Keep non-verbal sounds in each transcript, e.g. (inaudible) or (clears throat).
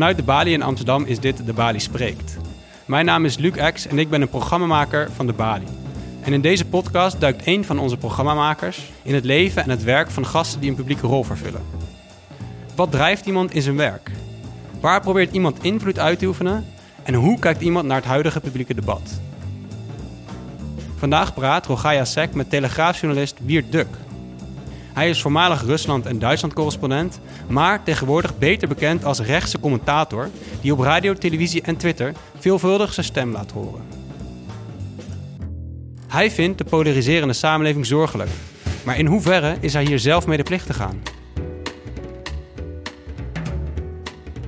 Vanuit de Bali in Amsterdam is dit De Bali Spreekt. Mijn naam is Luc X en ik ben een programmamaker van De Bali. En in deze podcast duikt een van onze programmamakers in het leven en het werk van gasten die een publieke rol vervullen. Wat drijft iemand in zijn werk? Waar probeert iemand invloed uit te oefenen? En hoe kijkt iemand naar het huidige publieke debat? Vandaag praat Rogaya Sek met telegraafjournalist Wiert Duk. Hij is voormalig Rusland- en Duitsland-correspondent, maar tegenwoordig beter bekend als rechtse commentator die op radio, televisie en Twitter veelvuldig zijn stem laat horen. Hij vindt de polariserende samenleving zorgelijk, maar in hoeverre is hij hier zelf medeplichtig aan?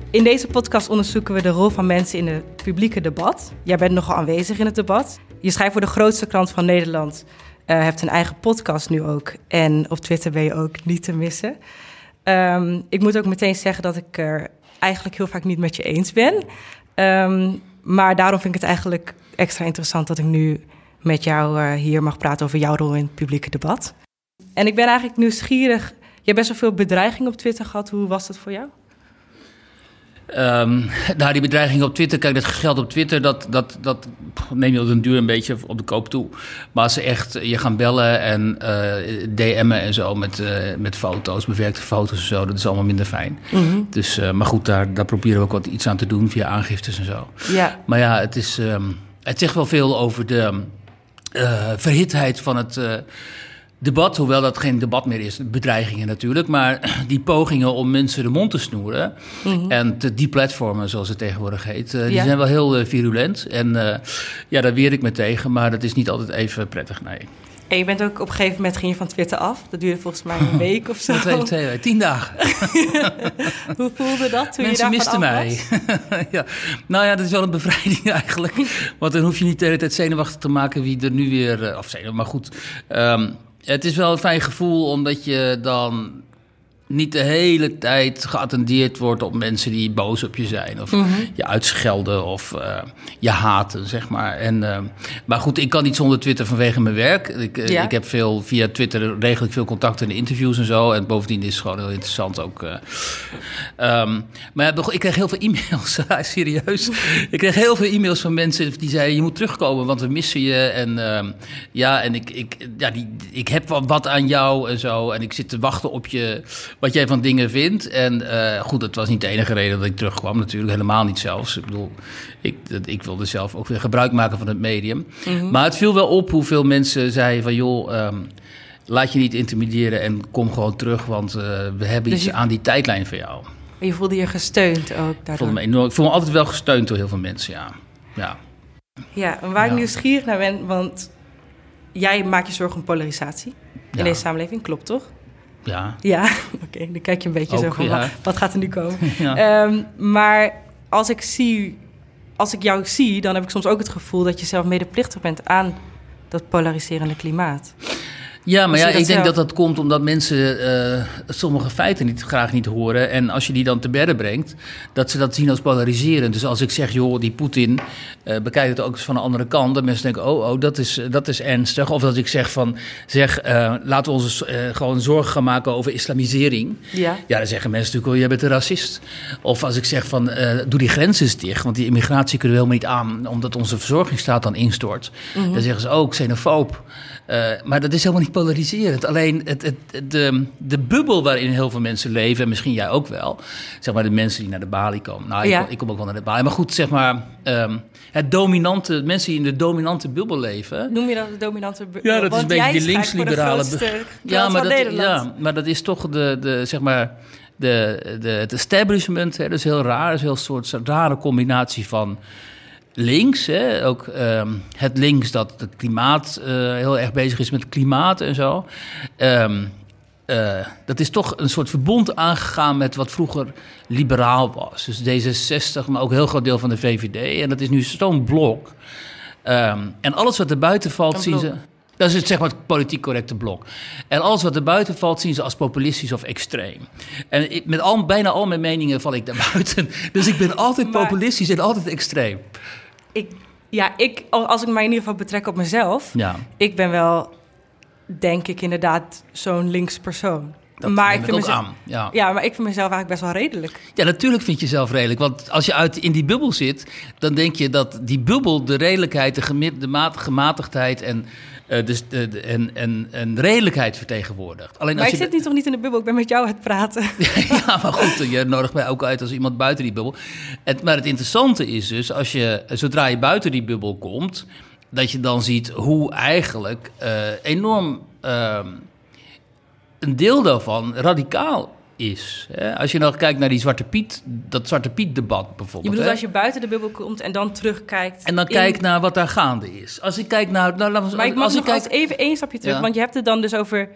In deze podcast onderzoeken we de rol van mensen in het publieke debat. Jij bent nogal aanwezig in het debat. Je schrijft voor de grootste krant van Nederland. Uh, hebt een eigen podcast nu ook. En op Twitter ben je ook niet te missen. Um, ik moet ook meteen zeggen dat ik er eigenlijk heel vaak niet met je eens ben. Um, maar daarom vind ik het eigenlijk extra interessant dat ik nu met jou uh, hier mag praten over jouw rol in het publieke debat. En ik ben eigenlijk nieuwsgierig. Je hebt best wel veel bedreiging op Twitter gehad. Hoe was dat voor jou? Um, (laughs) nou, die bedreiging op Twitter, kijk, dat geld op Twitter, dat, dat, dat neem je op een duur een beetje op de koop toe. Maar als ze echt je gaan bellen en uh, DM'en en zo met, uh, met foto's, bewerkte foto's en zo, dat is allemaal minder fijn. Mm -hmm. Dus, uh, maar goed, daar, daar proberen we ook wat iets aan te doen via aangiftes en zo. Ja. Maar ja, het, is, um, het zegt wel veel over de verhitheid van het debat, hoewel dat geen debat meer is, bedreigingen natuurlijk, maar (clears throat) die pogingen om mensen de mond te snoeren mm -hmm. en te deplatformen, zoals het tegenwoordig heet, uh, die ja. zijn wel heel uh, virulent. En uh, ja, daar weer ik me tegen, maar dat is niet altijd even prettig, nee. En je bent ook op een gegeven moment ging je van Twitter af. Dat duurde volgens mij een (laughs) week of zo. Twee, twee, tien dagen. (laughs) Hoe voelde dat toen Mensen je misten mij. (laughs) ja. Nou ja, dat is wel een bevrijding eigenlijk. Want dan hoef je niet de hele tijd zenuwachtig te maken wie er nu weer... Of zenuwachtig, maar goed... Um, het is wel een fijn gevoel, omdat je dan niet de hele tijd geattendeerd wordt op mensen die boos op je zijn. Of mm -hmm. je uitschelden of uh, je haten, zeg maar. En, uh, maar goed, ik kan niet zonder Twitter vanwege mijn werk. Ik, ja. ik heb veel, via Twitter regel ik veel contacten en interviews en zo. En bovendien is het gewoon heel interessant ook. Uh, um, maar ik kreeg heel veel e-mails, (laughs) serieus. Ik kreeg heel veel e-mails van mensen die zeiden... je moet terugkomen, want we missen je. En ja, en ik, ik, ja, die, ik heb wat aan jou en zo. En ik zit te wachten op je wat jij van dingen vindt. En uh, goed, dat was niet de enige reden dat ik terugkwam, natuurlijk helemaal niet zelfs. Ik bedoel, ik, ik wilde zelf ook weer gebruik maken van het medium. Mm -hmm. Maar het viel wel op hoeveel mensen zeiden van joh. Um, laat je niet intimideren en kom gewoon terug, want uh, we hebben dus iets je... aan die tijdlijn voor jou. Je voelde je gesteund ook daardoor? Ik voelde me, ik voel me altijd wel gesteund door heel veel mensen, ja. Ja, ja en waar ja. ik nieuwsgierig naar ben, want jij maakt je zorgen om polarisatie in ja. deze samenleving, klopt toch? Ja. Ja, (laughs) oké. Okay, dan kijk je een beetje Ook, zo van, ja. wat gaat er nu komen? (laughs) Ja. Um, maar als ik zie, als ik jou zie, dan heb ik soms ook het gevoel dat je zelf medeplichtig bent aan dat polariserende klimaat. Ja, maar ja, ik denk zelf? dat dat komt omdat mensen uh, sommige feiten niet, graag niet horen. En als je die dan te berden brengt, dat ze dat zien als polariserend. Dus als ik zeg, joh, die Poetin, uh, bekijk het ook eens van de andere kant. Dat mensen denken, oh, oh dat, is, dat is ernstig. Of dat ik zeg van, zeg, uh, laten we ons gewoon zorgen gaan maken over islamisering. Ja. ja, dan zeggen mensen natuurlijk, oh, jij bent een racist. Of als ik zeg van, doe die grenzen eens dicht. Want die immigratie kunnen we helemaal niet aan, omdat onze verzorgingsstaat dan instort. Mm -hmm. Dan zeggen ze, oh, xenofoob. Maar dat is helemaal niet polariserend. Alleen het, het, de, de bubbel waarin heel veel mensen leven, en misschien jij ook wel, zeg maar de mensen die naar de balie komen. Nou, ja. ik, ik, kom ook wel naar de balie. Maar goed, zeg maar, um, het dominante, mensen die in de dominante bubbel leven. Noem je dat de dominante bubbel? Ja, dat Want is een beetje die linksliberale bubbel. Ja, maar dat, ja, maar dat is toch de, de zeg maar. De, de, het establishment, hè, dat is heel raar. Dat is een heel soort rare combinatie van links. Hè? Ook um, het links dat het klimaat uh, heel erg bezig is met klimaat en zo. Um, uh, dat is toch een soort verbond aangegaan met wat vroeger liberaal was. Dus D66, maar ook een heel groot deel van de VVD. En dat is nu zo'n blok. Um, en alles wat er buiten valt, zien ze. Dat is het, zeg maar, het politiek correcte blok. En alles wat er buiten valt, zien ze als populistisch of extreem. En ik, met al, bijna al mijn meningen val ik daar (laughs) buiten. Dus ik ben altijd maar... populistisch en altijd extreem. Ik, ja, ik, als ik mij in ieder geval betrek op mezelf, ja. ik ben wel, denk ik inderdaad, zo'n links persoon. Dat Maar ik vind mezelf- aan. Ja. Ja, maar ik vind mezelf eigenlijk best wel redelijk. Ja, natuurlijk vind je jezelf redelijk. Want als je uit in die bubbel zit, dan denk je dat die bubbel de redelijkheid, de, gemi- de maat, gematigdheid en, eh, dus de, de- en, en, en redelijkheid vertegenwoordigt. Alleen Maar als ik je zit nu toch niet in de bubbel, ik ben met jou aan het praten. (laughs) ja, maar goed, je nodigt mij ook uit als iemand buiten die bubbel. Het, maar het interessante is dus, als je, zodra je buiten die bubbel komt, dat je dan ziet hoe eigenlijk eh, enorm ehm, een deel daarvan radicaal is. Als je nog kijkt naar die Zwarte Piet, dat Zwarte Piet-debat Je bijvoorbeeld. bedoelt hè? als je buiten de bubbel komt en dan terugkijkt. En dan in- kijk naar wat daar gaande is. Als ik kijk naar... Nou, we- Maar ik mag als nog ik kijk, als even één stapje terug, Ja. want je hebt het dan dus over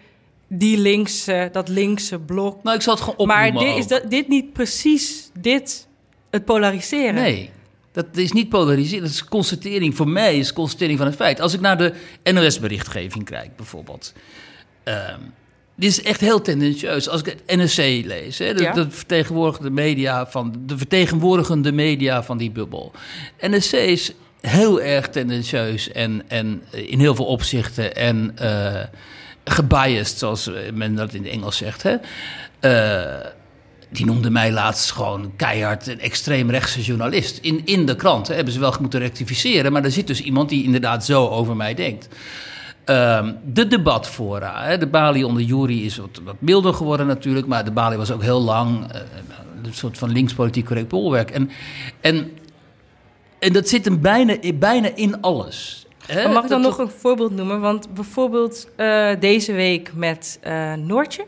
die linkse, dat linkse blok. nou, ik zal het gewoon maar dit, is dat, dit niet precies dit, het polariseren? Nee, dat is niet polariseren. Dat is constatering. Voor mij is constatering van het feit. Als ik naar de NOS-berichtgeving kijk, bijvoorbeeld. ehm, dit is echt heel tendentieus. Als ik het NRC lees, hè, de, Ja. de vertegenwoordigende media van de vertegenwoordigende media van die bubbel. NRC is heel erg tendentieus en, en eh, in heel veel opzichten en eh gebiased, zoals men dat in het Engels zegt. Hè. Eh, die noemde mij laatst gewoon keihard een extreemrechtse journalist. In, in de krant hè, hebben ze wel moeten rectificeren. Maar er zit dus iemand die inderdaad zo over mij denkt. Ehm, de debatfora. Hè, de Bali onder Jury is wat, wat milder geworden natuurlijk. Maar de Bali was ook heel lang eh, een soort van linkspolitiek correct bolwerk. En, en, en dat zit hem bijna, bijna in alles. Hè? Mag ik dan Dat- nog een voorbeeld noemen? Want bijvoorbeeld eh, deze week met eh, Noortje.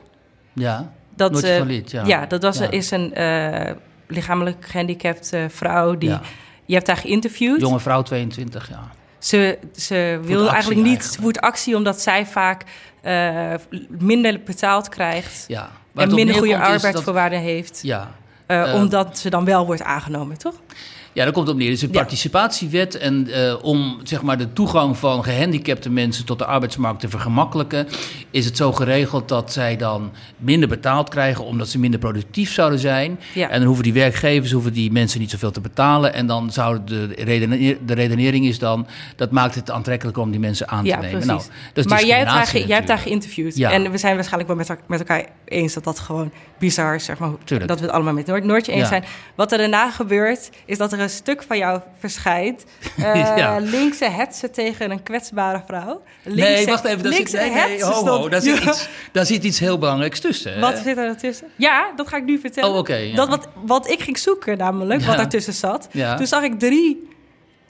Ja, Dat, Noortje van ja. ja. dat was, Ja. is een lichamelijk gehandicapte vrouw. Die, Ja. Je hebt haar geïnterviewd. Jonge vrouw, 22 jaar. Ze, ze wil eigenlijk niet, eigenlijk. actie omdat zij vaak eh, minder betaald krijgt. Ja. En minder goede dat- arbeidsvoorwaarden heeft. Ja, eh, eh, omdat ze dan wel wordt aangenomen, toch? Ja, daar komt het op neer. Het is een participatiewet. En eh, om zeg maar, de toegang van gehandicapte mensen tot de arbeidsmarkt te vergemakkelijken, is het zo geregeld dat zij dan minder betaald krijgen omdat ze minder productief zouden zijn. Ja. En dan hoeven die werkgevers hoeven die mensen niet zoveel te betalen. En dan zou de, redeneer- de redenering is dan, dat maakt het aantrekkelijker om die mensen aan te Ja, nemen. Nou, dat is maar jij hebt, haar, jij hebt natuurlijk. geïnterviewd. Ja. En we zijn waarschijnlijk wel met, met elkaar eens dat dat gewoon bizar is. Zeg maar, Tuurlijk. dat we het allemaal met Noord Noortje eens zijn. Wat er daarna gebeurt, is dat er een stuk van jou verschijnt. (laughs) Eh, Ja. Linkse hetsen tegen een kwetsbare vrouw. Nee, wacht even. Daar zit, nee, nee, ho, ho, daar, zit iets, daar zit iets heel belangrijks tussen. Wat zit er ertussen? Ja, dat ga ik nu vertellen. Oh, ja. dat wat, wat ik ging zoeken namelijk, wat ertussen zat. Ja. Toen zag ik drie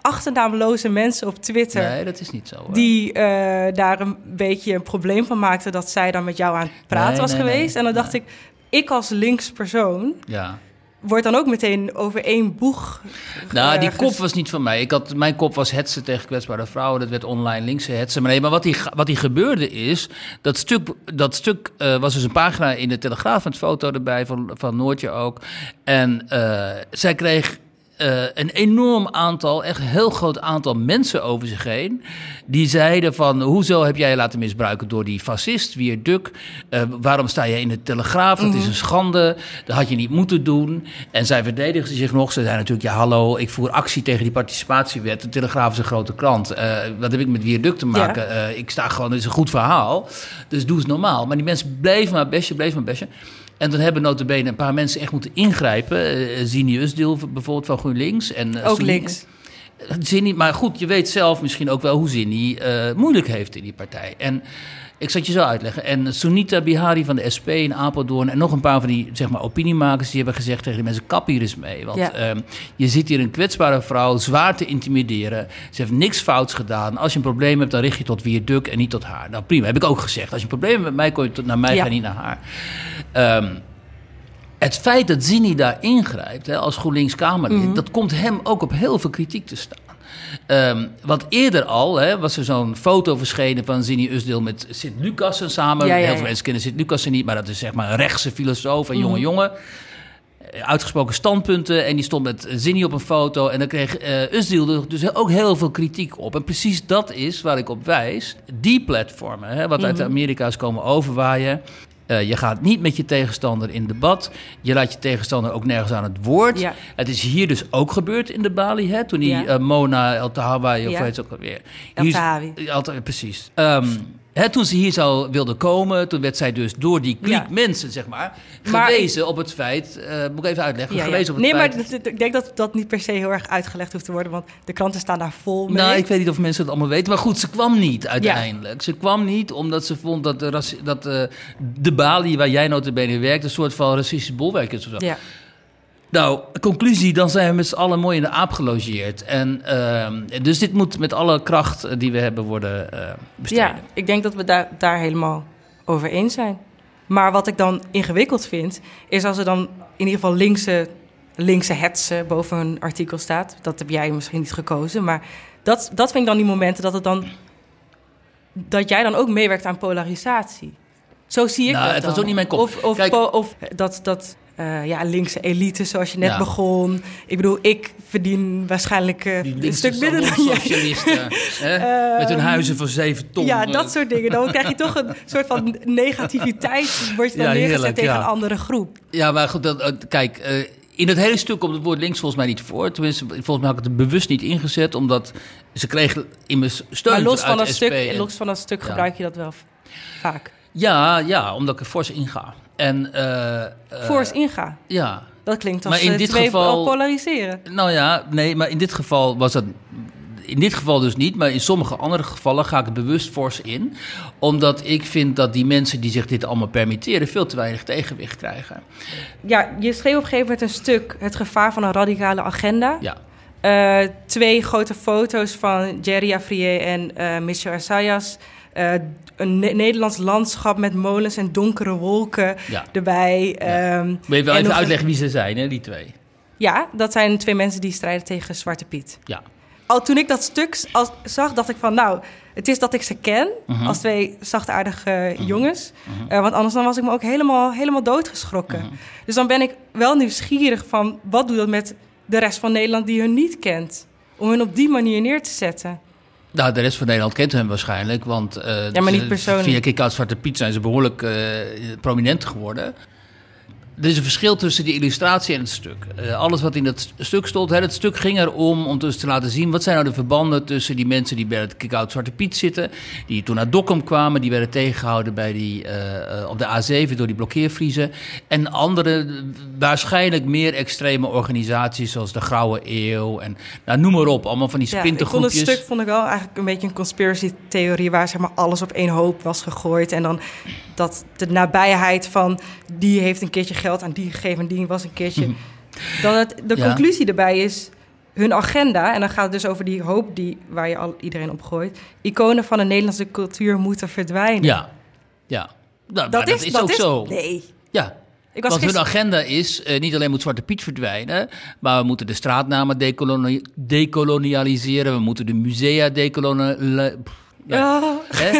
achternaamloze mensen op Twitter... Nee, dat is niet zo. hoor. die eh, daar een beetje een probleem van maakten... dat zij dan met jou aan het praten Nee, was nee, nee. geweest. En dan dacht ik, ik als links persoon... Ja. Word dan ook meteen over één boeg... Nou, eh, die ges- kop was niet van mij. Ik had, mijn kop was hetsen tegen kwetsbare vrouwen. Dat werd online linkse hetsen. Maar nee, maar wat die, wat die gebeurde is... Dat stuk, dat stuk eh, was dus een pagina in de Telegraaf... met foto erbij van, van Noortje ook. En eh, zij kreeg... eh, een enorm aantal, echt een heel groot aantal mensen over zich heen. Die zeiden van, hoezo heb jij je laten misbruiken door die fascist, Wier Duk? Eh, waarom sta je in de Telegraaf? Dat is een schande, dat had je niet moeten doen. En zij verdedigden zich nog. Ze zeiden natuurlijk, ja hallo, ik voer actie tegen die participatiewet. De Telegraaf is een grote krant. Eh, wat heb ik met Wier Duk te maken? Ik sta gewoon, het is een goed verhaal. Dus doe eens normaal. Maar die mensen bleven maar bestje, bleven maar bestje. En toen hebben notabene een paar mensen echt moeten ingrijpen. Uh, Zini Usdil bijvoorbeeld van GroenLinks. En, eh, Ook links. Zinni, maar goed, je weet zelf misschien ook wel hoe Zinni eh moeilijk heeft in die partij. En ik zal het je zo uitleggen. En Sunita Bihari van de SP in Apeldoorn en nog een paar van die zeg maar, opiniemakers... die hebben gezegd tegen die mensen, kap hier eens mee. Want Ja. ehm, je zit hier een kwetsbare vrouw zwaar te intimideren. Ze heeft niks fouts gedaan. Als je een probleem hebt, dan richt je tot wie duk en niet tot haar. Nou prima, heb ik ook gezegd. Als je een probleem hebt met mij, kom je tot, naar mij, Ja. ga niet naar haar. Ehm, het feit dat Zini daar ingrijpt hè, als GroenLinks-Kamerlid... Mhm. dat komt hem ook op heel veel kritiek te staan. Ehm, want eerder al hè, was er zo'n foto verschenen van Zini Usdil met Sint-Lucassen samen. Ja, ja, heel veel mensen kennen Sint-Lucassen niet, maar dat is zeg maar een rechtse filosoof en Mhm. jonge jongen. Eh, Uitgesproken standpunten en die stond met Zini op een foto. En dan kreeg eh Usdil er dus ook heel veel kritiek op. En precies dat is waar ik op wijs. Die platformen, hè, wat uit Mhm. Amerika is komen overwaaien. Eh, je gaat niet met je tegenstander in debat. Je laat je tegenstander ook nergens aan het woord. Ja. Het is hier dus ook gebeurd in de Bali, hè? Toen die Ja. eh, Mona El Tahawi, of heet ze ook alweer? El Tahawi. Precies. Ehm, Toen ze hier zou wilde komen, toen werd zij dus door die kliek Ja. mensen, zeg maar, Maar gewezen op het feit... eh, moet ik even uitleggen, Ja, ja. gewezen op het Nee, feit... maar ik denk dat dat niet per se heel erg uitgelegd hoeft te worden, want de kranten staan daar vol mee. Nou, ik weet niet of mensen het allemaal weten. Maar goed, ze kwam niet uiteindelijk. Ze kwam niet omdat ze vond dat de, dat, eh, de balie waar jij notabene werkt... een soort van racistisch bolwerk is of zo. Ja. Nou, conclusie, dan zijn we met z'n allen mooi in de aap gelogeerd. En, ehm, dus dit moet met alle kracht eh, die we hebben worden eh bestreden. ja, ik denk dat we daar, daar helemaal over eens zijn. Maar wat ik dan ingewikkeld vind, is als er dan in ieder geval linkse, linkse hetsen boven een artikel staat. Dat heb jij misschien niet gekozen, maar dat, dat vind ik dan die momenten dat het dan... dat jij dan ook meewerkt aan polarisatie. Zo zie ik Nou, dat het was dan. ook niet mijn kop. Of, of, Kijk- of dat, dat eh, ja, linkse elite, zoals je net Ja. begon. Ik bedoel, ik verdien waarschijnlijk eh, een stuk minder dan jij. (laughs) hè, met hun huizen van zeven ton. Ja, eh. dat soort dingen. Dan krijg je toch een soort van negativiteit. Word je dan Ja, neergezet heerlijk, tegen ja. een andere groep. Ja, maar goed, dat, eh, kijk, eh, in het hele stuk komt het woord links volgens mij niet voor. Tenminste, volgens mij had ik het er bewust niet ingezet, omdat ze kregen immers steun Maar los uit van, dat SP stuk, en- los van dat stuk gebruik je dat wel vaak. Ja, ja, omdat ik er fors in ga. En, eh, eh, Force inga. Ja, Dat klinkt als maar in eh, dit twee geval- polariseren. nou ja, nee, maar in dit geval was dat... In dit geval dus niet, maar in sommige andere gevallen ga ik er bewust fors in. Omdat ik vind dat die mensen die zich dit allemaal permitteren... veel te weinig tegenwicht krijgen. Ja, je schreef op een gegeven moment een stuk... het gevaar van een radicale agenda. Ja, Eh, twee grote foto's van Jerry Afrier en eh Michel Assayas. Eh, een Ne- Nederlands landschap met molens en donkere wolken ja. erbij. Ehm, Moet je wel en even uitleggen wie ze zijn, hè, die twee. Ja, dat zijn twee mensen die strijden tegen Zwarte Piet. Ja. Al toen ik dat stuk als, zag, dacht ik van... nou, het is dat ik ze ken Mhm. als twee zachtaardige jongens. Eh, want anders dan was ik me ook helemaal, helemaal doodgeschrokken. Mhm. Dus dan ben ik wel nieuwsgierig van... wat doet dat met de rest van Nederland die hun niet kent? Om hun op die manier neer te zetten. Nou, de rest van Nederland kent hem waarschijnlijk, want eh, Ja, maar niet persoonlijk. via Kick-Out Zwarte Piet zijn ze behoorlijk eh, prominent geworden. Er is een verschil tussen die illustratie en het stuk. Eh, alles wat in dat st- stuk stond, hè, het stuk ging erom om dus te laten zien... wat zijn nou de verbanden tussen die mensen die bij het Kick-Out Zwarte Piet zitten... die toen naar Dokkum kwamen, die werden tegengehouden bij die, eh, eh, op de A7 door die blokkeervriezen... en andere, waarschijnlijk meer extreme organisaties zoals de Grauwe Eeuw... en nou, noem maar op, allemaal van die Ja, ik vond het stuk vond ik wel eigenlijk een beetje een conspiracy theorie waar zeg maar alles op één hoop was gegooid en dan dat de nabijheid van die heeft een keertje geld aan die gegeven en die was een keertje dat het, de Ja. conclusie erbij is hun agenda en dan gaat het dus over die hoop die waar je al iedereen op gooit iconen van de Nederlandse cultuur moeten verdwijnen. Ja, ja. Nou, dat, is, ook zo. Nee. Ja. Ik was Want hun agenda is, eh, niet alleen moet Zwarte Piet verdwijnen, maar we moeten de straatnamen decoloni- decolonialiseren, we moeten de musea decolonialiseren. Ja, hè?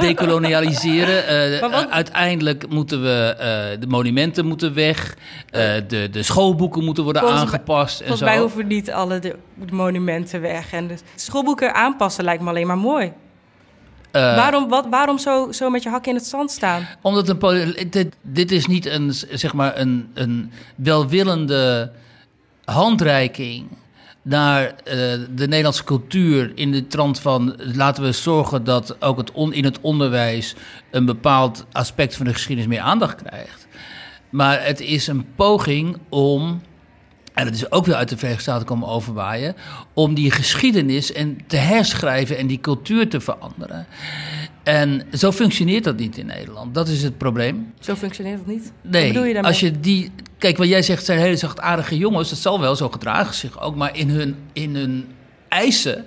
Decolonialiseren. (laughs) eh, wat- Uiteindelijk moeten we eh, de monumenten moeten weg, eh, de, de schoolboeken moeten worden Volgens aangepast en Volgens zo. mij hoeven niet alle de, de monumenten weg en de schoolboeken aanpassen lijkt me alleen maar mooi. Waarom, wat, waarom zo, zo met je hak in het zand staan? Omdat een dit, dit is niet een, zeg maar een, een welwillende handreiking naar eh, de Nederlandse cultuur in de trant van laten we zorgen dat ook het in het onderwijs een bepaald aspect van de geschiedenis meer aandacht krijgt. Maar het is een poging om, en dat is ook weer uit de Verenigde Staten komen overwaaien, om die geschiedenis en te herschrijven en die cultuur te veranderen. En zo functioneert dat niet in Nederland. Dat is het probleem. Zo functioneert het niet. Nee, Wat bedoel je daarmee? als je die... Kijk, wat jij zegt, zijn hele zachtaardige jongens. Dat zal wel, zo gedragen zich ook. Maar in hun, in hun eisen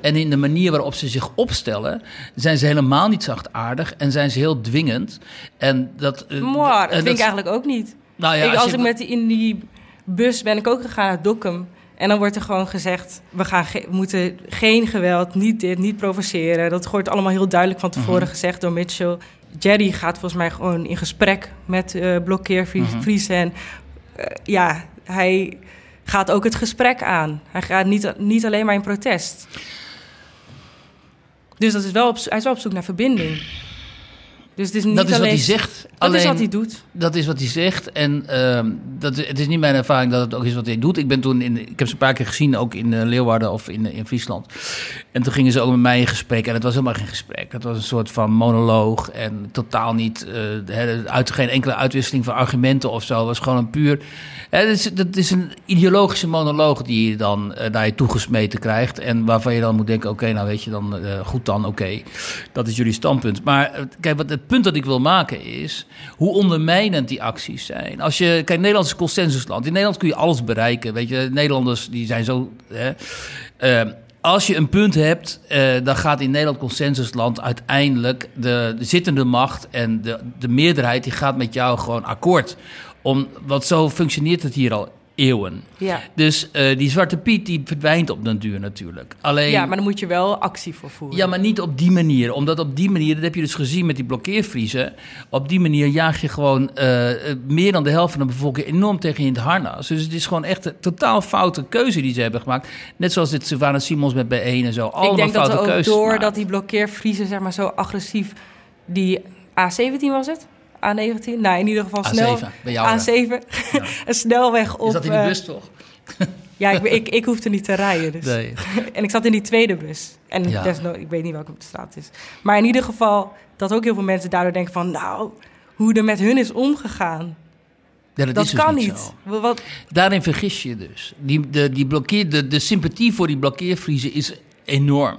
en in de manier waarop ze zich opstellen... zijn ze helemaal niet zachtaardig en zijn ze heel dwingend. En dat... eh, Maar dat vind ik eigenlijk ook niet. Nou ja, ik, als als je- ik met die, in die bus ben ik ook gegaan naar Dokkum. En dan wordt er gewoon gezegd, we, gaan ge- moeten geen geweld, niet dit, niet provoceren. Dat wordt allemaal heel duidelijk van tevoren Mhm. gezegd door Mitchell. Jerry gaat volgens mij gewoon in gesprek met. En eh, ja, hij gaat ook het gesprek aan. Hij gaat niet, niet alleen maar in protest. Dus dat is wel op, hij is wel op zoek naar verbinding. Dus het is niet Dat is wat hij zegt. Dat alleen, is wat hij doet. Dat is wat hij zegt. En ehm, dat, het is niet mijn ervaring dat het ook is wat hij doet. Ik ben toen in, ik heb ze een paar keer gezien, ook in eh, Leeuwarden of in, in Friesland. En toen gingen ze ook met mij in gesprek. En het was helemaal geen gesprek. Het was een soort van monoloog. En totaal niet, uh, uit, geen enkele uitwisseling van argumenten of zo. Het was gewoon een puur. Het is, dat is een ideologische monoloog die je dan naar je toegesmeten krijgt. En waarvan je dan moet denken: oké, okay, nou weet je dan, goed dan, oké. Okay. Dat is jullie standpunt. Maar kijk, wat het punt dat ik wil maken is hoe ondermijnend die acties zijn. Als je, kijk, Nederland is consensusland. In Nederland kun je alles bereiken. Weet je, Nederlanders die zijn zo. Hè, uh, als je een punt hebt, uh, dan gaat in Nederland consensusland uiteindelijk de, de zittende macht en de, de meerderheid die gaat met jou gewoon akkoord. Om, want zo functioneert het hier al eeuwen. Ja. Dus uh, die Zwarte Piet die verdwijnt op den duur natuurlijk. Alleen, ja, maar dan moet je wel actie voor voeren. Ja, maar niet op die manier. Omdat op die manier, dat heb je dus gezien met die blokkeervriezen... op die manier jaag je gewoon uh, meer dan de helft van de bevolking enorm tegen je in het harnas. Dus het is gewoon echt een totaal foute keuze die ze hebben gemaakt. Net zoals dit Savannah Simons met B1 en zo. Allemaal Ik denk foute dat ook doordat die blokkeervriezen zeg maar, zo agressief... Die A17 was het? A19? Nou, in ieder geval snel. A7, bij jou, A7. (laughs) een snelweg op... Is dat in die eh, bus toch? (laughs) Ja, ik, ik, ik hoefde niet te rijden. Dus. Nee. (laughs) En ik zat in die tweede bus. En Ja. ik weet niet welke op de straat het is. Maar in ieder geval, dat ook heel veel mensen daardoor denken van... Nou, hoe er met hun is omgegaan. Ja, dat Dat, is dus kan niet niet. wat- Daarin vergis je dus. Die, de, die blokkeer, de, de sympathie voor die blokkeervriezen is enorm.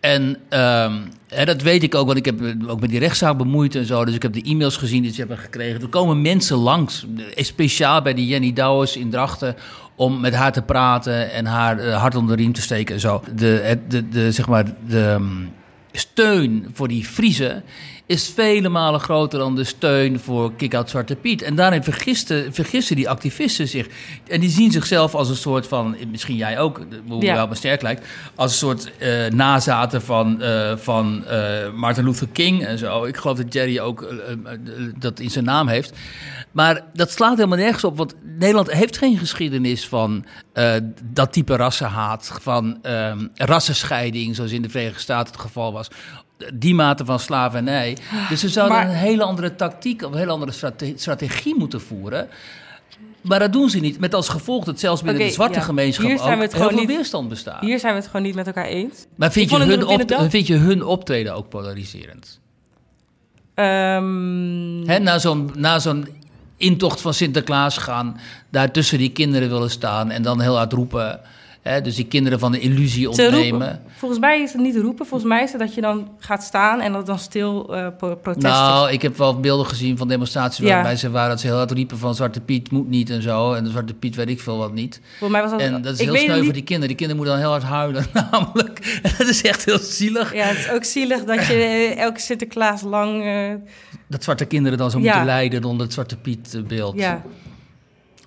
En ehm, hè, dat weet ik ook, want ik heb ook met die rechtszaak bemoeid en zo. Dus ik heb de e-mails gezien die ze hebben gekregen. Er komen mensen langs, eh, speciaal bij die Jenny Douwers in Drachten... om met haar te praten en haar eh, hart onder de riem te steken en zo. De, de, zeg maar, de ehm, steun voor die Friese is vele malen groter dan de steun voor Kick-Out Zwarte Piet. En daarin vergisten, vergissen die activisten zich. En die zien zichzelf als een soort van, misschien jij ook, hoe Ja. wel me sterk lijkt, als een soort eh, nazaten van, eh, van eh, Martin Luther King en zo. Ik geloof dat Jerry ook dat in zijn naam heeft. Maar dat slaat helemaal nergens op, want Nederland heeft geen geschiedenis van dat type rassenhaat, van eh, rassenscheiding, zoals in de Verenigde Staten het geval was. Die mate van slavernij. Dus ze zouden Maar- een hele andere tactiek, of een hele andere strate- strategie moeten voeren. Maar dat doen ze niet. Met als gevolg dat zelfs binnen de zwarte ja. gemeenschap Hier zijn ook we het heel gewoon veel niet- weerstand bestaat. hier zijn we het gewoon niet met elkaar eens. Maar vind je, hun op, vind je hun optreden ook polariserend? Ehm, Hè, na zo'n na zo'n intocht van Sinterklaas gaan, daar tussen die kinderen willen staan en dan heel hard roepen. Hè, dus die kinderen van de illusie ontnemen. volgens mij is het niet roepen. Volgens mij is het dat je dan gaat staan en dat dan stil pro- protest. Nou, ik heb wel beelden gezien van demonstraties Ja. waarbij ze waren dat ze heel hard riepen van Zwarte Piet moet niet en zo. En de Zwarte Piet weet ik veel wat niet. Volgens mij was dat... En dat is heel sneu het voor die kinderen. Die kinderen moeten dan heel hard huilen, (laughs) namelijk. Dat is echt heel zielig. Ja, het is ook zielig dat je eh, elke Sinterklaas lang... eh, Dat zwarte kinderen dan zo Ja. moeten lijden onder het Zwarte Piet beeld. ja.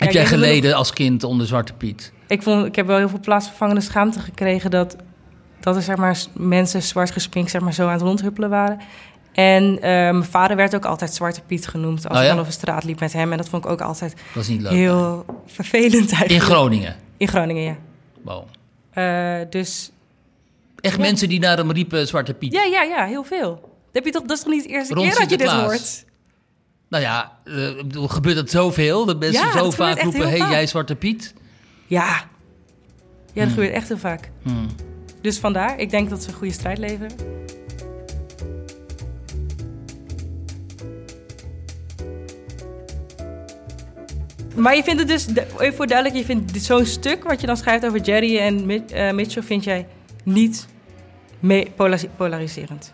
Heb ik jij geleden als kind onder Zwarte Piet? Ik, vond, ik heb wel heel veel plaatsvervangende schaamte gekregen dat, dat er zeg maar, mensen zwart gespinkt zeg maar, zo aan het rondhuppelen waren. En eh, mijn vader werd ook altijd Zwarte Piet genoemd als Oh ik ja? dan over straat liep met hem. En dat vond ik ook altijd Dat is niet leuk. heel vervelend eigenlijk. In Groningen. In Groningen, ja. Wow. Eh, dus Echt Ja. mensen die naar hem riepen Zwarte Piet. ja, ja, ja, heel veel. Dat, heb je toch, dat is toch niet de eerste Rond keer dat je dit hoort? Nou ja, eh, gebeurt het zoveel? Dat mensen Ja, dat zo vaak roepen, hey, vaak. jij Zwarte Piet? Ja. Ja, dat Hmm. gebeurt echt heel vaak. Hmm. Dus vandaar, ik denk dat ze een goede strijd leveren. Maar je vindt het dus, even voor duidelijk, je vindt zo'n stuk wat je dan schrijft over Jerry en eh, Mitchell, vind jij niet polariserend?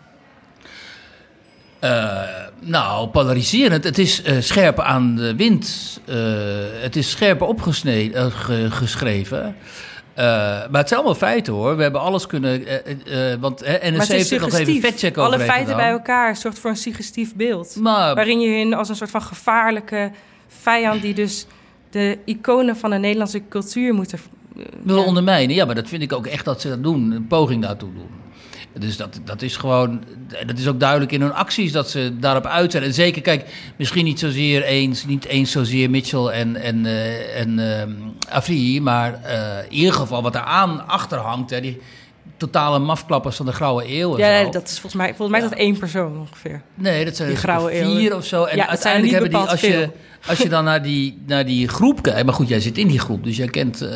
Eh, nou, polariserend. Het is eh, scherp aan de wind. Eh, het is scherper opgeschreven. maar het zijn allemaal feiten hoor. We hebben alles kunnen. want NRC maar heeft er nog even factcheck over Alle feiten bij elkaar zorgt voor een suggestief beeld. Maar Waarin je hun als een soort van gevaarlijke vijand... die dus de iconen van de Nederlandse cultuur moeten... ja. ondermijnen. Ja, maar dat vind ik ook echt dat ze dat doen. Een poging daartoe doen. Dus dat, dat is gewoon. Dat is ook duidelijk in hun acties dat ze daarop uit zijn. En zeker, kijk, misschien niet zozeer eens, niet eens zozeer Mitchell en, en, eh, en ehm Afri, maar eh, in ieder geval wat er aan achter hangt. Hè, die, totale mafklappers van de grauwe eeuw. Ja, dat is volgens mij, volgens mij is dat één persoon ongeveer. Nee, dat zijn grauwe vier eeuwen. of zo. En Ja, het zijn uiteindelijk hebben die, als je, als je dan naar die, naar die groep kijkt. Maar goed, jij zit in die groep, dus jij kent,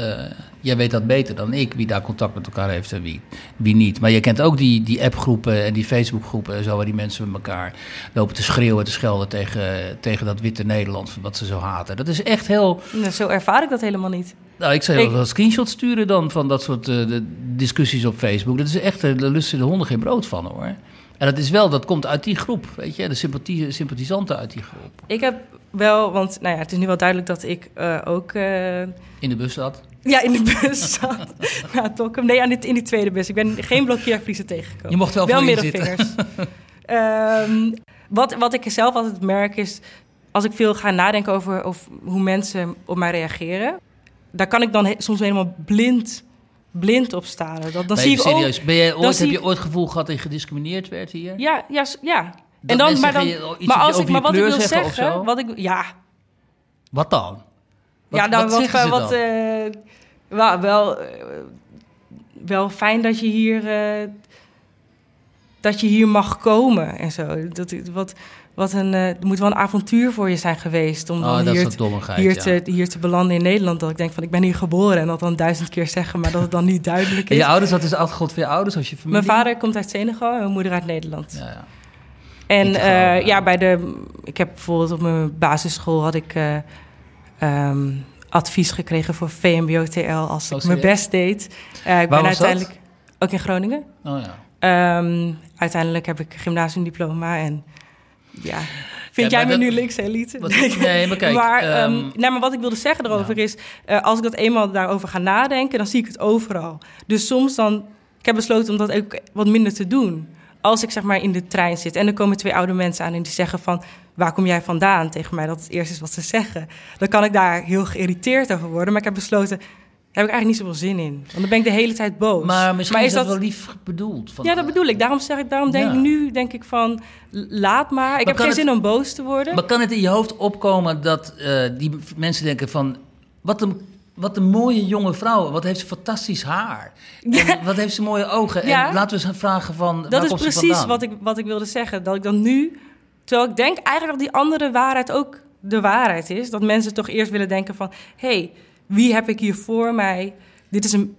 jij weet dat beter dan ik, wie daar contact met elkaar heeft en wie, wie niet. Maar je kent ook die, die appgroepen en die Facebookgroepen en zo, waar die mensen met elkaar lopen te schreeuwen en te schelden tegen, tegen dat witte Nederland, wat ze zo haten. Dat is echt heel. Nou, zo ervaar ik dat helemaal niet. Nou, ik zou Ik- wel screenshots sturen dan van dat soort eh, de discussies op Facebook. Dat is echt, eh, daar lusten de honden geen brood van hoor. En dat is wel, dat komt uit die groep, weet je, de sympathie, sympathisanten uit die groep. Ik heb wel, want nou ja, het is nu wel duidelijk dat ik eh, ook In de bus zat. Ja, in de bus (laughs) zat. nou, toch, nee, aan dit, in die tweede bus. Ik ben geen blokkeervliezen tegengekomen. Je mocht wel, wel zitten. middelvingers. (laughs) Ehm, wat, wat ik zelf altijd merk is, als ik veel ga nadenken over of hoe mensen op mij reageren, daar kan ik dan he- soms helemaal blind, blind op staan. Dat, dan zie ook, serieus, ben jij ooit, heb ik- je ooit het gevoel gehad dat je gediscrimineerd werd hier? ja, ja, ja. Dat en dan, maar dan, iets maar als ik, maar wat ik wil zeggen zeggen, wat ik, ja, Wat dan? Wat, ja, nou, wat wat, eh, wel, wel, eh, wel fijn dat je hier, eh, dat je hier mag komen en zo. Dat, wat, wat een, het moet wel een avontuur voor je zijn geweest om oh, dan dat hier, dommigheid, hier, ja. te, hier te belanden in Nederland. Dat ik denk van, ik ben hier geboren en dat dan duizend keer zeggen, maar dat het dan niet duidelijk En is. je ouders, wat is de achtergrond van je ouders als je familie? Mijn vader komt uit Senegal en mijn moeder uit Nederland. Ja, ja. En ja. bij de. Ik heb bijvoorbeeld op mijn basisschool had ik ehm, advies gekregen voor VMBO-TL als Oh, ik mijn best deed. Eh, ik ben dat? uiteindelijk ook in Groningen. Oh ja. Ehm, uiteindelijk heb ik gymnasiumdiploma en ja. Vind Ja, jij me dat- nu links elite? Wat- nee, (laughs) maar kijk, maar, ehm, nee, maar wat ik wilde zeggen erover is, eh, als ik dat eenmaal daarover ga nadenken, dan zie ik het overal. Dus soms dan, ik heb besloten om dat ook wat minder te doen. Als ik zeg maar in de trein zit en er komen twee oude mensen aan en die zeggen van, waar kom jij vandaan? Tegen mij, dat het eerst is wat ze zeggen. Dan kan ik daar heel geïrriteerd over worden, maar ik heb besloten, daar heb ik eigenlijk niet zoveel zin in. Want dan ben ik de hele tijd boos. Maar misschien is dat, wel lief bedoeld. Van, Ja, dat bedoel ik. Daarom zeg ik, daarom denk Ja. ik nu denk ik van laat maar. Ik heb geen het- zin om boos te worden. Maar kan het in je hoofd opkomen dat eh, die mensen denken van... Wat een, wat een mooie jonge vrouw. Wat heeft ze fantastisch haar. En wat heeft ze mooie ogen. Ja. En laten we eens vragen van... dat is precies wat ik, wat ik wilde zeggen. Dat ik dan nu, terwijl ik denk eigenlijk dat die andere waarheid ook de waarheid is. Dat mensen toch eerst willen denken van, hé, hey, wie heb ik hier voor mij? Dit is een,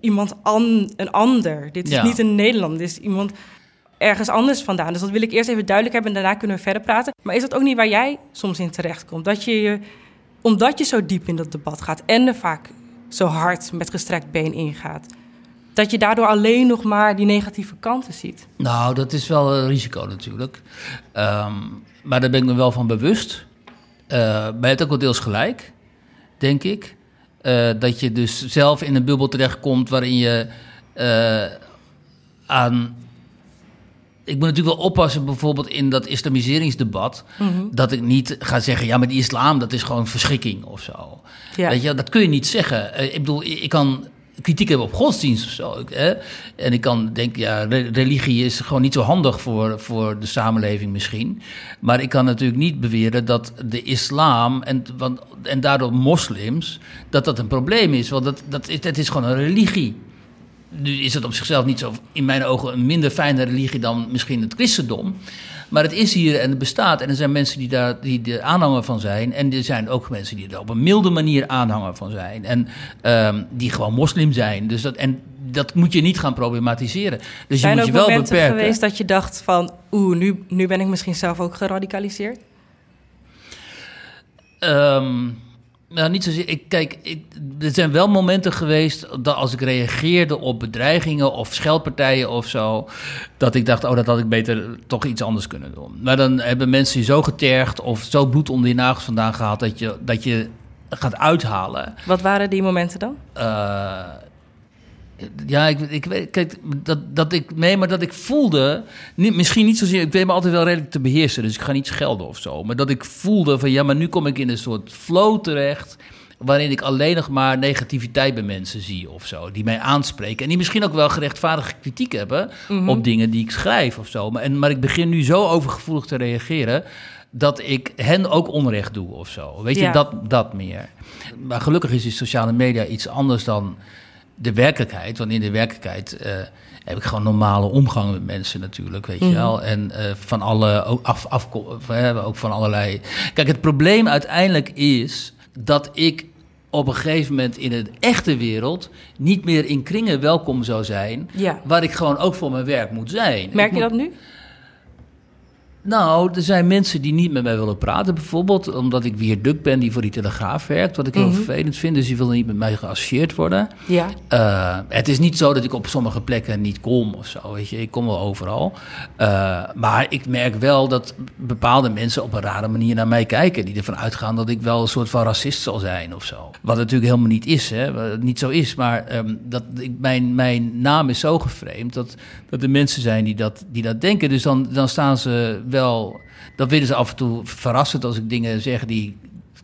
iemand an, een ander. Dit is Ja. niet een Nederlander. Dit is iemand ergens anders vandaan. Dus dat wil ik eerst even duidelijk hebben en daarna kunnen we verder praten. Maar is dat ook niet waar jij soms in terecht komt? Dat je je, omdat je zo diep in dat debat gaat en er vaak zo hard met gestrekt been ingaat, dat je daardoor alleen nog maar die negatieve kanten ziet. Nou, dat is wel een risico natuurlijk. Ehm, maar daar ben ik me wel van bewust. Eh maar je hebt ook wel deels gelijk, denk ik. Eh, dat je dus zelf in een bubbel terechtkomt waarin je eh, aan... Ik moet natuurlijk wel oppassen bijvoorbeeld in dat islamiseringsdebat... dat ik niet ga zeggen, ja, maar die islam, dat is gewoon verschrikking of zo. Ja. Weet je, dat kun je niet zeggen. Ik bedoel, ik kan kritiek hebben op godsdienst of zo. En ik kan denken, ja, re- religie is gewoon niet zo handig voor, voor de samenleving misschien. Maar ik kan natuurlijk niet beweren dat de islam en, want, en daardoor moslims, dat dat een probleem is. Want dat, dat is, het is gewoon een religie. Nu is het op zichzelf niet zo, in mijn ogen, een minder fijne religie dan misschien het christendom. Maar het is hier en het bestaat. En er zijn mensen die daar die er aanhanger van zijn. En er zijn ook mensen die er op een milde manier aanhanger van zijn. En ehm, die gewoon moslim zijn. Dus dat, en dat moet je niet gaan problematiseren. Dus Zijn je er moet je wel beperken. geweest dat je dacht van... oeh, nu, nu ben ik misschien zelf ook geradicaliseerd? Ehm, nou, niet zozeer. Ik, kijk, ik, er zijn wel momenten geweest dat als ik reageerde op bedreigingen of scheldpartijen of zo, dat ik dacht, oh, dat had ik beter toch iets anders kunnen doen. Maar dan hebben mensen je zo getergd of zo bloed onder je nagels vandaan gehaald dat je, dat je gaat uithalen. Wat waren die momenten dan? Eh, ja, ik, ik weet, kijk, dat, dat ik, nee, maar dat ik voelde, niet, misschien niet zozeer, ik weet me altijd wel redelijk te beheersen, dus ik ga niet schelden of zo, maar dat ik voelde van, ja, maar nu kom ik in een soort flow terecht, waarin ik alleen nog maar negativiteit bij mensen zie of zo, die mij aanspreken en die misschien ook wel gerechtvaardigde kritiek hebben op dingen die ik schrijf of zo, maar, en, maar ik begin nu zo overgevoelig te reageren, dat ik hen ook onrecht doe of zo. Weet je, Ja. dat, dat meer. Maar gelukkig is die sociale media iets anders dan de werkelijkheid. Want in de werkelijkheid eh, heb ik gewoon normale omgang met mensen natuurlijk, weet je Mhm. wel. En eh, van alle, ook, af, af, ook van allerlei... Kijk, het probleem uiteindelijk is dat ik op een gegeven moment in de echte wereld niet meer in kringen welkom zou zijn, Ja. waar ik gewoon ook voor mijn werk moet zijn. Merk je moet- dat nu? Nou, er zijn mensen die niet met mij willen praten, bijvoorbeeld omdat ik weer duk ben die voor die Telegraaf werkt, wat ik heel Mhm. vervelend vind. Dus die willen niet met mij geassocieerd worden. Ja. Eh, het is niet zo dat ik op sommige plekken niet kom of zo, weet je. Ik kom wel overal. Eh, maar ik merk wel dat bepaalde mensen op een rare manier naar mij kijken. Die ervan uitgaan dat ik wel een soort van racist zal zijn of zo. Wat natuurlijk helemaal niet is, hè. Wat niet zo is. Maar ehm, dat, ik, mijn, mijn naam is zo geframed dat, dat er mensen zijn die dat, die dat denken. Dus dan, dan staan ze wel... Dan vinden ze af en toe verrassend als ik dingen zeg die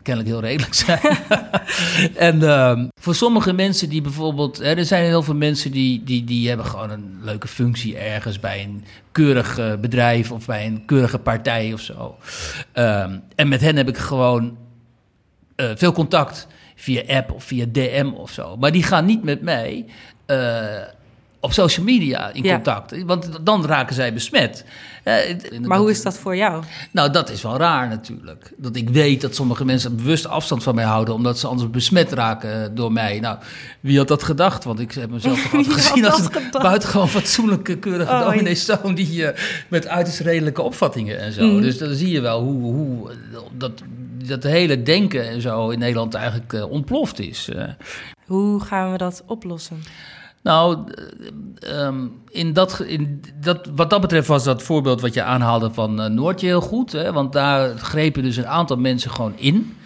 kennelijk heel redelijk zijn. (laughs) en ehm, voor sommige mensen die bijvoorbeeld... Hè, er zijn heel veel mensen die, die, die hebben gewoon een leuke functie ergens... bij een keurig eh, bedrijf of bij een keurige partij of zo. Ehm, en met hen heb ik gewoon eh, veel contact via app of via DM of zo. Maar die gaan niet met mij... op social media in Ja. contact. Want dan raken zij besmet. Eh, Maar hoe is dat voor jou? nou, dat is wel raar natuurlijk. Dat ik weet dat sommige mensen bewust afstand van mij houden... omdat ze anders besmet raken door mij. Nou, wie had dat gedacht? Want ik heb mezelf toch (laughs) altijd gezien als een buitengewoon fatsoenlijke, keurige Oh, domineeszoon... die eh, met uiterst redelijke opvattingen en zo. Mhm. Dus dan zie je wel hoe, hoe dat, dat hele denken en zo in Nederland eigenlijk eh, ontploft is. eh. Hoe gaan we dat oplossen? Nou, eh, ehm, in dat, in dat, wat dat betreft was dat voorbeeld wat je aanhaalde van eh, Noortje heel goed. Hè? Want daar grepen dus een aantal mensen gewoon in.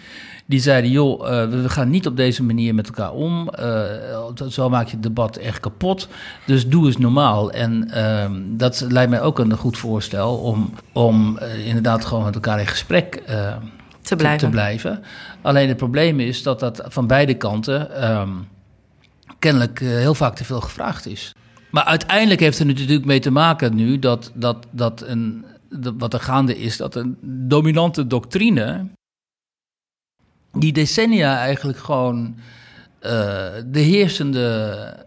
Die zeiden, joh, eh, we gaan niet op deze manier met elkaar om. Zo maak je het debat echt kapot. Dus doe eens normaal. En ehm, dat lijkt mij ook een goed voorstel om, om inderdaad gewoon met elkaar in gesprek Te blijven. te blijven. Alleen het probleem is dat dat van beide kanten ehm, kennelijk eh, heel vaak te veel gevraagd is. Maar uiteindelijk heeft het er natuurlijk mee te maken nu dat, dat, dat een, wat er gaande is, dat een dominante doctrine, die decennia eigenlijk gewoon eh, de heersende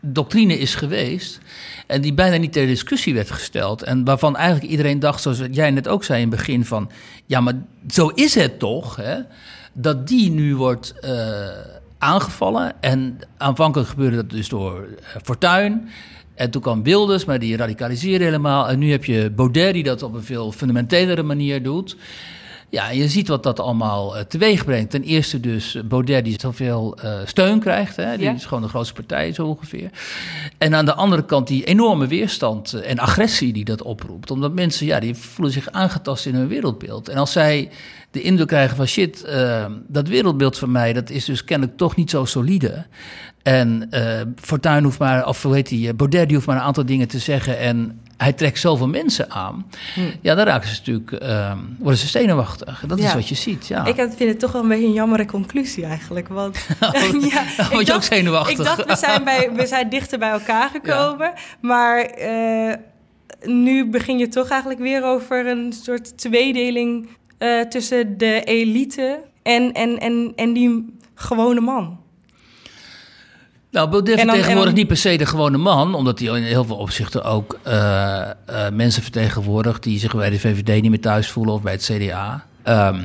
doctrine is geweest. En die bijna niet ter discussie werd gesteld. En waarvan eigenlijk iedereen dacht, zoals jij net ook zei in het begin, van ja, maar zo is het toch, hè? Dat die nu wordt eh, aangevallen. En aanvankelijk gebeurde dat dus door eh, Fortuyn. En toen kwam Wilders, maar die radicaliseerde helemaal. En nu heb je Baudet, die dat op een veel fundamentelere manier doet. Ja, je ziet wat dat allemaal eh, teweeg brengt. Ten eerste dus Baudet, die zoveel eh steun krijgt. Hè? Die Ja. is gewoon de grootste partij, zo ongeveer. En aan de andere kant die enorme weerstand eh, en agressie die dat oproept. Omdat mensen, ja, die voelen zich aangetast in hun wereldbeeld. En als zij de indruk krijgen van shit, dat wereldbeeld van mij, dat is dus kennelijk toch niet zo solide. En eh Fortuyn hoeft maar, of hoe heet die, eh, Baudet die hoeft maar een aantal dingen te zeggen en hij trekt zoveel mensen aan. Ja, dan raken ze natuurlijk, eh, worden ze zenuwachtig. Dat is wat je ziet, ja. Ik vind het toch wel een beetje een jammere conclusie eigenlijk. Want, (laughs) (laughs) ja, word je ook zenuwachtig? Ik dacht, we zijn, bij, we zijn dichter bij elkaar gekomen. Maar eh, nu begin je toch eigenlijk weer over een soort tweedeling eh, tussen de elite en, en, en, en die gewone man. Nou, vertegenwoordigt en dan- niet per se de gewone man, omdat hij in heel veel opzichten ook eh, eh, mensen vertegenwoordigt die zich bij de VVD niet meer thuis voelen of bij het CDA. Ehm,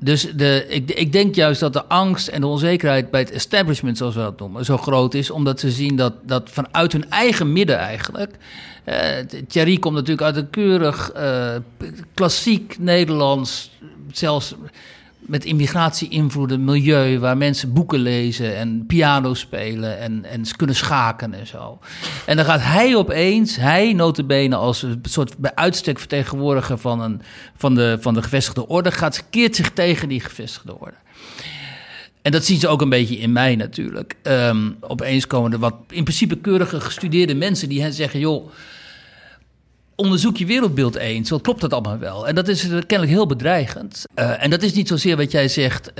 dus de, ik, ik denk juist dat de angst en de onzekerheid bij het establishment, zoals we dat noemen, zo groot is, omdat ze zien dat, dat vanuit hun eigen midden eigenlijk. eh, Thierry komt natuurlijk uit een keurig klassiek Nederlands, zelfs met immigratie-invloeden, milieu, waar mensen boeken lezen en piano spelen en, en kunnen schaken en zo. En dan gaat hij opeens, hij notabene als een soort bij uitstek vertegenwoordiger van, een, van, de, van de gevestigde orde, gaat, keert zich tegen die gevestigde orde. En dat zien ze ook een beetje in mij natuurlijk. Ehm, opeens komen er wat in principe keurige gestudeerde mensen die hen zeggen: joh, onderzoek je wereldbeeld eens. Wat klopt dat allemaal wel? En dat is kennelijk heel bedreigend. Eh, en dat is niet zozeer wat jij zegt, eh,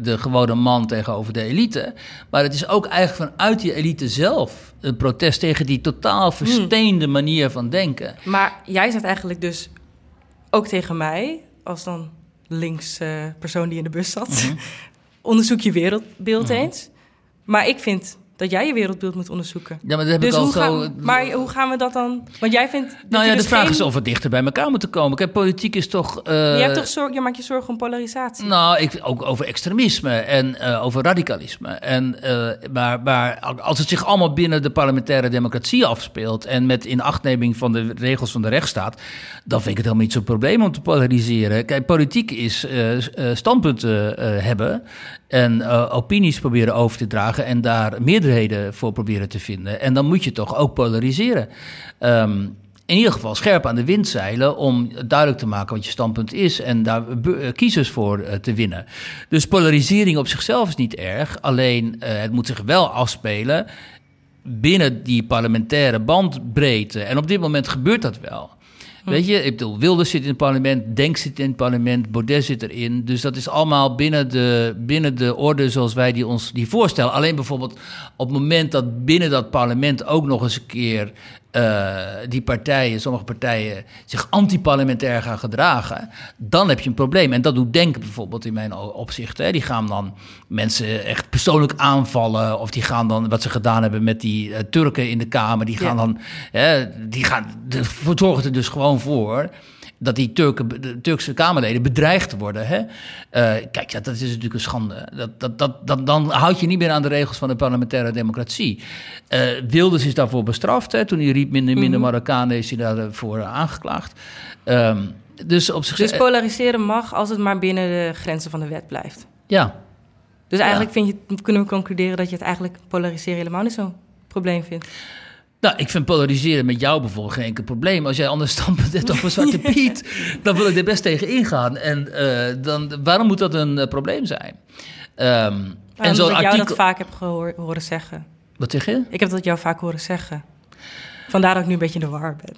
de gewone man tegenover de elite. Maar het is ook eigenlijk vanuit die elite zelf een protest tegen die totaal versteende manier van denken. Maar jij zegt eigenlijk dus ook tegen mij, als dan links eh, persoon die in de bus zat, (laughs) onderzoek je wereldbeeld eens. Maar ik vind dat jij je wereldbeeld moet onderzoeken. Ja, maar dat heb Dus ik al hoe zo... gaan, maar hoe gaan we dat dan? Want jij vindt. nou ja, dus de vraag geen- is of we dichter bij elkaar moeten komen. Kijk, politiek is toch... eh, Je, hebt toch zorg, je maakt je zorgen om polarisatie. Nou, ik, ook over extremisme en eh, over radicalisme. En, eh, maar, maar als het zich allemaal binnen de parlementaire democratie afspeelt... en met inachtneming van de regels van de rechtsstaat... dan vind ik het helemaal niet zo'n probleem om te polariseren. Kijk, politiek is standpunten hebben... en opinies proberen over te dragen... en daar voor proberen te vinden. En dan moet je toch ook polariseren. Ehm, in ieder geval scherp aan de wind zeilen om duidelijk te maken wat je standpunt is en daar eh, kiezers voor eh, te winnen. Dus polarisering op zichzelf is niet erg, alleen eh, het moet zich wel afspelen binnen die parlementaire bandbreedte. En op dit moment gebeurt dat wel. Weet je, ik zit in het parlement, Denk zit in het parlement, Baudet zit erin. Dus dat is allemaal binnen de, binnen de orde zoals wij die ons die voorstellen. Alleen bijvoorbeeld op het moment dat binnen dat parlement ook nog eens een keer eh, die partijen, sommige partijen, zich anti-parlementair gaan gedragen, dan heb je een probleem. En dat doet Denk bijvoorbeeld in mijn opzicht. Hè. Die gaan dan mensen echt persoonlijk aanvallen, of die gaan dan, wat ze gedaan hebben met die eh, Turken in de Kamer, die gaan Ja. dan, hè, die gaan, de, zorgen er dus gewoon voor dat die Turken, de Turkse Kamerleden bedreigd worden. Hè? Eh, kijk, ja, dat is natuurlijk een schande. Dat, dat, dat, dat, dan houd je niet meer aan de regels van de parlementaire democratie. Eh, Wilders is daarvoor bestraft. Hè? Toen hij riep minder, minder Marokkanen is hij daarvoor aangeklaagd. Ehm, dus op Dus zichzelf... polariseren mag als het maar binnen de grenzen van de wet blijft. ja, Dus eigenlijk vind je, kunnen we concluderen dat je het eigenlijk polariseren helemaal niet zo'n probleem vindt. Nou, ik vind polariseren met jou bijvoorbeeld geen enkel probleem. Als jij een ander standpunt hebt over Zwarte (laughs) Piet, dan wil ik er best tegen ingaan. En eh, dan, waarom moet dat een eh, probleem zijn? Ehm, En zo'n ik jou artikel... dat vaak heb gehoor, horen zeggen. Wat zeg je? Ik heb dat jou vaak horen zeggen. Vandaar dat ik nu een beetje in de war ben.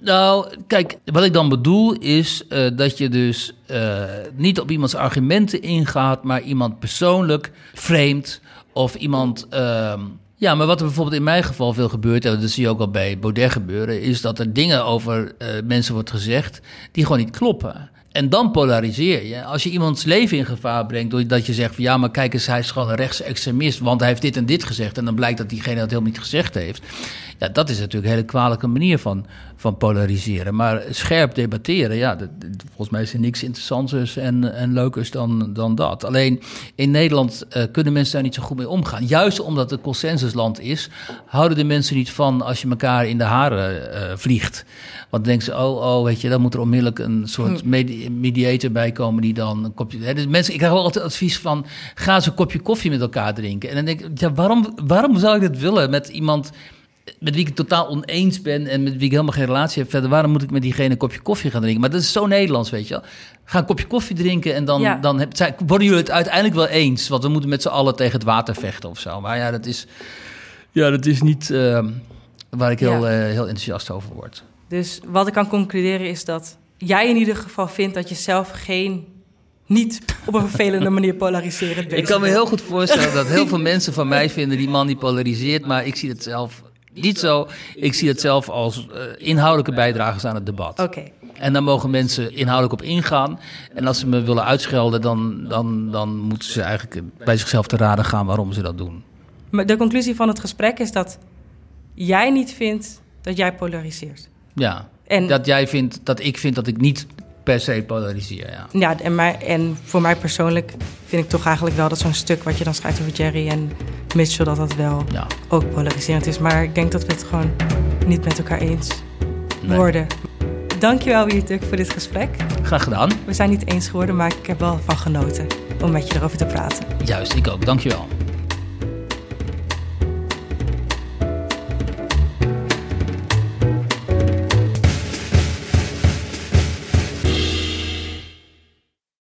Nou, kijk, wat ik dan bedoel is eh, dat je dus niet op iemands argumenten ingaat, maar iemand persoonlijk framed of iemand. ehm, ja, maar wat er bijvoorbeeld in mijn geval veel gebeurt, en dat zie je ook al bij Baudet gebeuren, is dat er dingen over eh, mensen wordt gezegd die gewoon niet kloppen. En dan polariseer je. Als je iemands leven in gevaar brengt, doordat je zegt van ja, maar kijk eens, hij is gewoon een rechtse extremist, want hij heeft dit en dit gezegd. En dan blijkt dat diegene dat helemaal niet gezegd heeft. Ja, dat is natuurlijk een hele kwalijke manier van, van polariseren. Maar scherp debatteren, ja, dat, volgens mij is er niks interessanters en, en leukers dan, dan dat. Alleen in Nederland eh, kunnen mensen daar niet zo goed mee omgaan. Juist omdat het consensusland is, houden de mensen niet van als je elkaar in de haren eh, vliegt. Want dan denken ze, oh, oh, weet je, dan moet er onmiddellijk een soort medi- mediator bij komen die dan een kopje... Hè, dus mensen, ik krijg wel altijd advies van, ga eens een kopje koffie met elkaar drinken. En dan denk ik, ja, waarom, waarom zou ik dat willen met iemand met wie ik het totaal oneens ben en met wie ik helemaal geen relatie heb verder, waarom moet ik met diegene een kopje koffie gaan drinken? Maar dat is zo Nederlands, weet je wel. Ga een kopje koffie drinken en dan, Ja. dan heb, zijn- worden jullie het uiteindelijk wel eens. Want we moeten met z'n allen tegen het water vechten of zo. Maar ja, dat is, ja, dat is niet eh, waar ik heel, Ja. eh, heel enthousiast over word. Dus wat ik kan concluderen is dat jij in ieder geval vindt dat je zelf geen, niet op een vervelende manier polariserend bent. (laughs) Ik kan me heel goed voorstellen dat heel veel mensen van mij vinden die man die polariseert, maar ik zie het zelf niet zo. Ik zie het zelf als eh, inhoudelijke bijdragers aan het debat. Oké. En daar mogen mensen inhoudelijk op ingaan. En als ze me willen uitschelden, dan, dan, dan moeten ze eigenlijk bij zichzelf te raden gaan waarom ze dat doen. Maar de conclusie van het gesprek is dat jij niet vindt dat jij polariseert. Ja, En, dat jij vindt, dat ik vind dat ik niet per se polariseer, ja. ja, en, mij, en voor mij persoonlijk vind ik toch eigenlijk wel dat zo'n stuk wat je dan schrijft over Jerry en Mitchell, dat dat wel ja. ook polariserend is. Maar ik denk dat we het gewoon niet met elkaar eens Nee. worden. Dankjewel, Wiertuk, voor dit gesprek. Graag gedaan. We zijn niet eens geworden, maar ik heb wel van genoten om met je erover te praten. Juist, ik ook. Dankjewel.